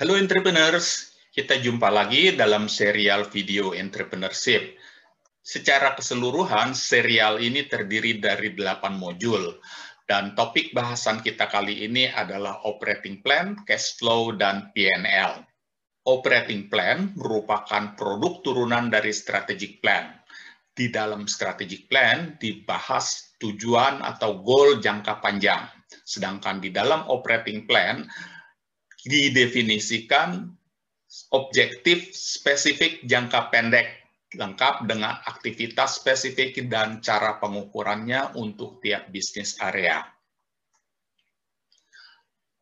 Halo entrepreneurs, kita jumpa lagi dalam serial video entrepreneurship. Secara keseluruhan, serial ini terdiri dari 8 modul. Dan topik bahasan kita kali ini adalah operating plan, cash flow, dan PNL. Operating plan merupakan produk turunan dari strategic plan. Di dalam strategic plan dibahas tujuan atau goal jangka panjang. Sedangkan di dalam operating plan didefinisikan objektif spesifik jangka pendek lengkap dengan aktivitas spesifik dan cara pengukurannya untuk tiap bisnis area.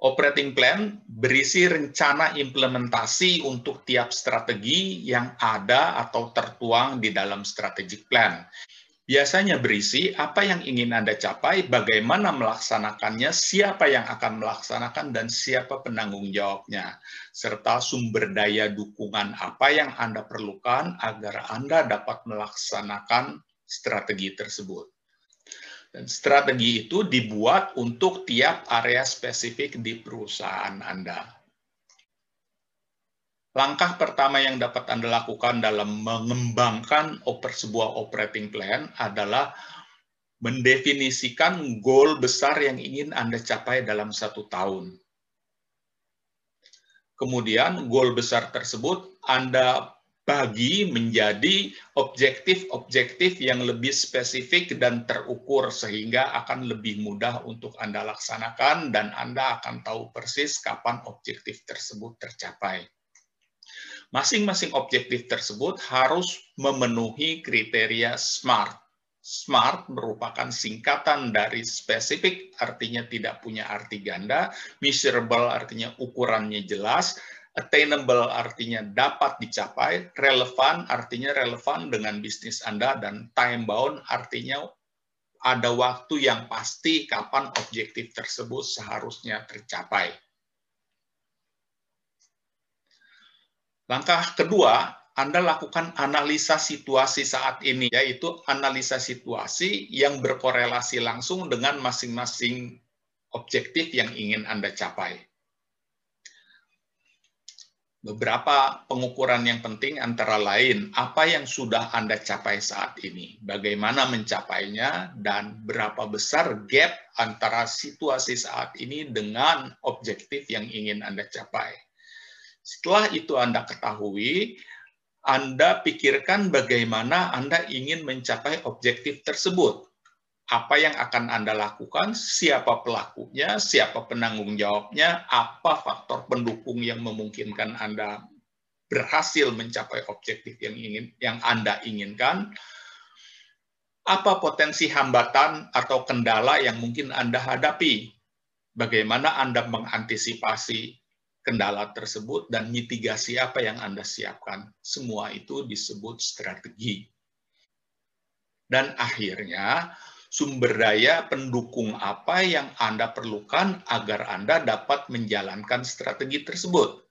Operating plan berisi rencana implementasi untuk tiap strategi yang ada atau tertuang di dalam strategic plan biasanya berisi apa yang ingin Anda capai, bagaimana melaksanakannya, siapa yang akan melaksanakan, dan siapa penanggung jawabnya, serta sumber daya dukungan apa yang Anda perlukan agar Anda dapat melaksanakan strategi tersebut. Dan strategi itu dibuat untuk tiap area spesifik di perusahaan Anda. Langkah pertama yang dapat Anda lakukan dalam mengembangkan oper, sebuah operating plan adalah mendefinisikan goal besar yang ingin Anda capai dalam satu tahun. Kemudian goal besar tersebut Anda bagi menjadi objektif-objektif yang lebih spesifik dan terukur sehingga akan lebih mudah untuk Anda laksanakan dan Anda akan tahu persis kapan objektif tersebut tercapai. Masing-masing objektif tersebut harus memenuhi kriteria SMART. SMART merupakan singkatan dari spesifik, artinya tidak punya arti ganda, measurable artinya ukurannya jelas, attainable artinya dapat dicapai, relevan artinya relevan dengan bisnis Anda, dan time bound artinya ada waktu yang pasti kapan objektif tersebut seharusnya tercapai. Langkah kedua, Anda lakukan analisa situasi saat ini, yaitu analisa situasi yang berkorelasi langsung dengan masing-masing objektif yang ingin Anda capai. Beberapa pengukuran yang penting antara lain, apa yang sudah Anda capai saat ini, bagaimana mencapainya, dan berapa besar gap antara situasi saat ini dengan objektif yang ingin Anda capai. Setelah itu Anda ketahui, Anda pikirkan bagaimana Anda ingin mencapai objektif tersebut. Apa yang akan Anda lakukan, siapa pelakunya, siapa penanggung jawabnya, apa faktor pendukung yang memungkinkan Anda berhasil mencapai objektif yang ingin yang Anda inginkan, apa potensi hambatan atau kendala yang mungkin Anda hadapi, bagaimana Anda mengantisipasi kendala tersebut dan mitigasi apa yang Anda siapkan. Semua itu disebut strategi. Dan akhirnya, sumber daya pendukung apa yang Anda perlukan agar Anda dapat menjalankan strategi tersebut.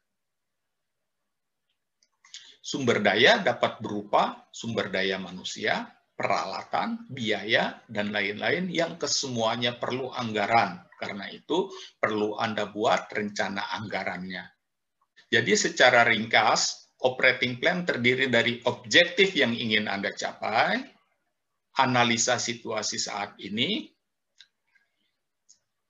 Sumber daya dapat berupa sumber daya manusia, peralatan, biaya, dan lain-lain yang kesemuanya perlu anggaran karena itu perlu Anda buat rencana anggarannya. Jadi secara ringkas, operating plan terdiri dari objektif yang ingin Anda capai, analisa situasi saat ini,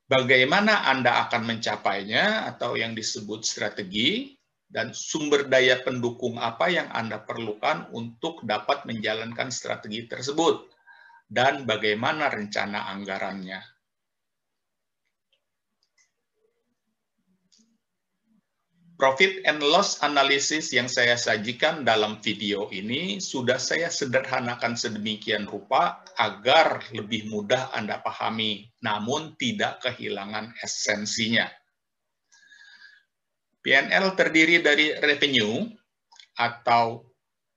bagaimana Anda akan mencapainya atau yang disebut strategi, dan sumber daya pendukung apa yang Anda perlukan untuk dapat menjalankan strategi tersebut, dan bagaimana rencana anggarannya. Profit and loss analysis yang saya sajikan dalam video ini sudah saya sederhanakan sedemikian rupa agar lebih mudah Anda pahami, namun tidak kehilangan esensinya. PNL terdiri dari revenue atau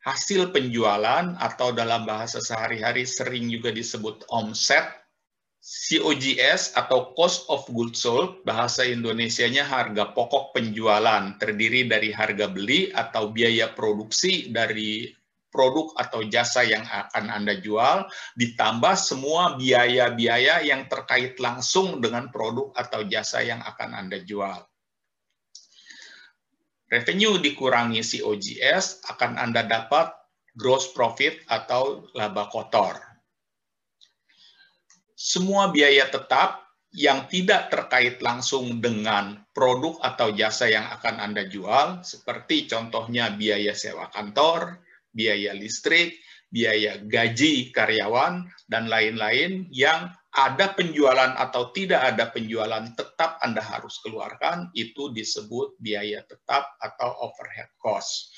hasil penjualan atau dalam bahasa sehari-hari sering juga disebut omset COGS atau Cost of Goods Sold, bahasa Indonesianya harga pokok penjualan, terdiri dari harga beli atau biaya produksi dari produk atau jasa yang akan Anda jual, ditambah semua biaya-biaya yang terkait langsung dengan produk atau jasa yang akan Anda jual. revenue dikurangi COGS akan Anda dapat gross profit atau laba kotor. Semua biaya tetap yang tidak terkait langsung dengan produk atau jasa yang akan Anda jual, seperti contohnya biaya sewa kantor, biaya listrik, biaya gaji karyawan, dan lain-lain yang ada penjualan atau tidak ada penjualan tetap Anda harus keluarkan, itu disebut biaya tetap atau overhead cost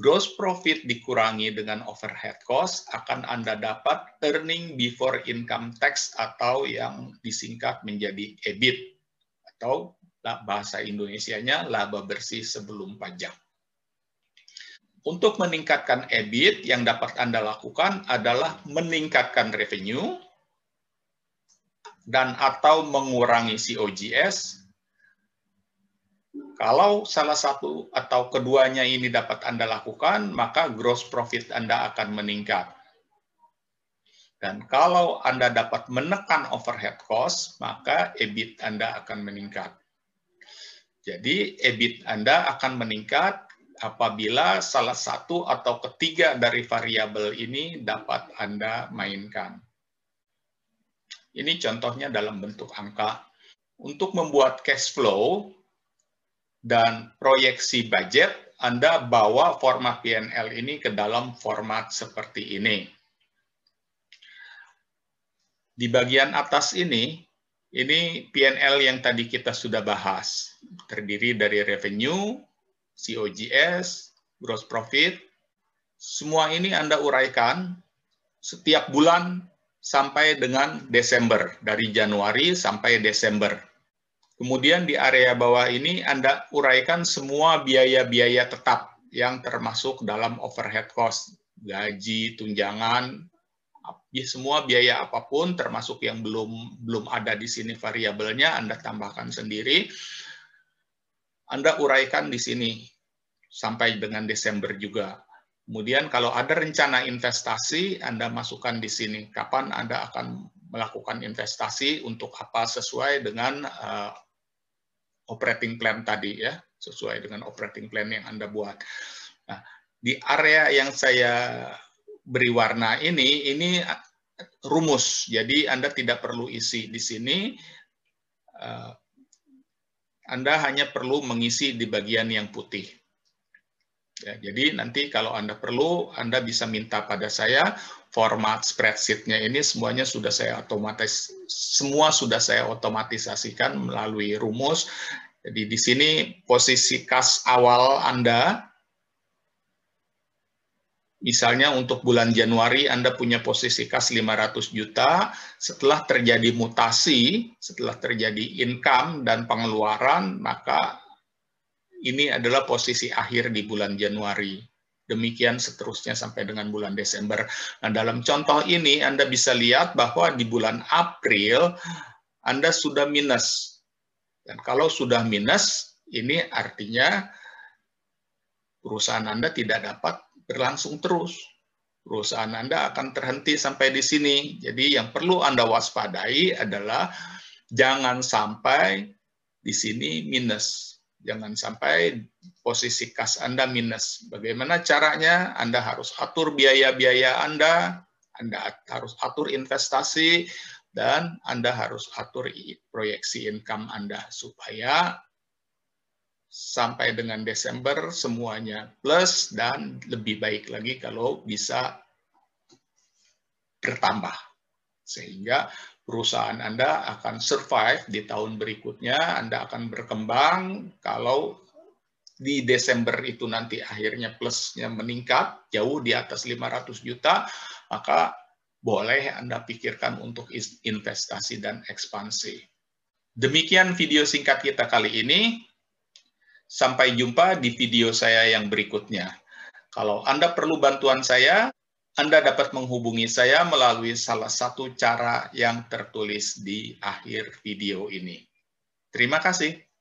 gross profit dikurangi dengan overhead cost, akan Anda dapat earning before income tax atau yang disingkat menjadi EBIT atau bahasa Indonesianya laba bersih sebelum pajak. Untuk meningkatkan EBIT, yang dapat Anda lakukan adalah meningkatkan revenue dan atau mengurangi COGS kalau salah satu atau keduanya ini dapat Anda lakukan, maka gross profit Anda akan meningkat. Dan kalau Anda dapat menekan overhead cost, maka EBIT Anda akan meningkat. Jadi EBIT Anda akan meningkat apabila salah satu atau ketiga dari variabel ini dapat Anda mainkan. Ini contohnya dalam bentuk angka. Untuk membuat cash flow, dan proyeksi budget, Anda bawa format PNL ini ke dalam format seperti ini. Di bagian atas ini, ini PNL yang tadi kita sudah bahas. Terdiri dari revenue, COGS, gross profit. Semua ini Anda uraikan setiap bulan sampai dengan Desember, dari Januari sampai Desember. Kemudian di area bawah ini Anda uraikan semua biaya-biaya tetap yang termasuk dalam overhead cost, gaji, tunjangan, ya, semua biaya apa pun termasuk yang belum belum ada di sini variabelnya Anda tambahkan sendiri. Anda uraikan di sini sampai dengan Desember juga. Kemudian kalau ada rencana investasi, Anda masukkan di sini kapan Anda akan melakukan investasi untuk apa sesuai dengan uh, operating plan tadi ya, sesuai dengan operating plan yang Anda buat. Nah, di area yang saya beri warna ini, ini rumus. Jadi Anda tidak perlu isi di sini. Eh, Anda hanya perlu mengisi di bagian yang putih. Ya, jadi nanti kalau Anda perlu, Anda bisa minta pada saya format spreadsheet-nya ini semuanya sudah saya otomatis semua sudah saya otomatisasikan melalui rumus. Jadi di sini posisi kas awal Anda Misalnya untuk bulan Januari Anda punya posisi kas 500 juta, setelah terjadi mutasi, setelah terjadi income dan pengeluaran, maka ini adalah posisi akhir di bulan Januari. Demikian seterusnya sampai dengan bulan Desember. Nah, dalam contoh ini Anda bisa lihat bahwa di bulan April Anda sudah minus. Dan kalau sudah minus, ini artinya perusahaan Anda tidak dapat berlangsung terus. Perusahaan Anda akan terhenti sampai di sini. Jadi yang perlu Anda waspadai adalah jangan sampai di sini minus Jangan sampai posisi kas Anda minus. Bagaimana caranya? Anda harus atur biaya-biaya Anda, Anda harus atur investasi, dan Anda harus atur proyeksi income Anda supaya sampai dengan Desember semuanya plus dan lebih baik lagi kalau bisa bertambah. Sehingga perusahaan Anda akan survive di tahun berikutnya, Anda akan berkembang kalau di Desember itu nanti akhirnya plusnya meningkat jauh di atas 500 juta, maka boleh Anda pikirkan untuk investasi dan ekspansi. Demikian video singkat kita kali ini. Sampai jumpa di video saya yang berikutnya. Kalau Anda perlu bantuan saya, anda dapat menghubungi saya melalui salah satu cara yang tertulis di akhir video ini. Terima kasih.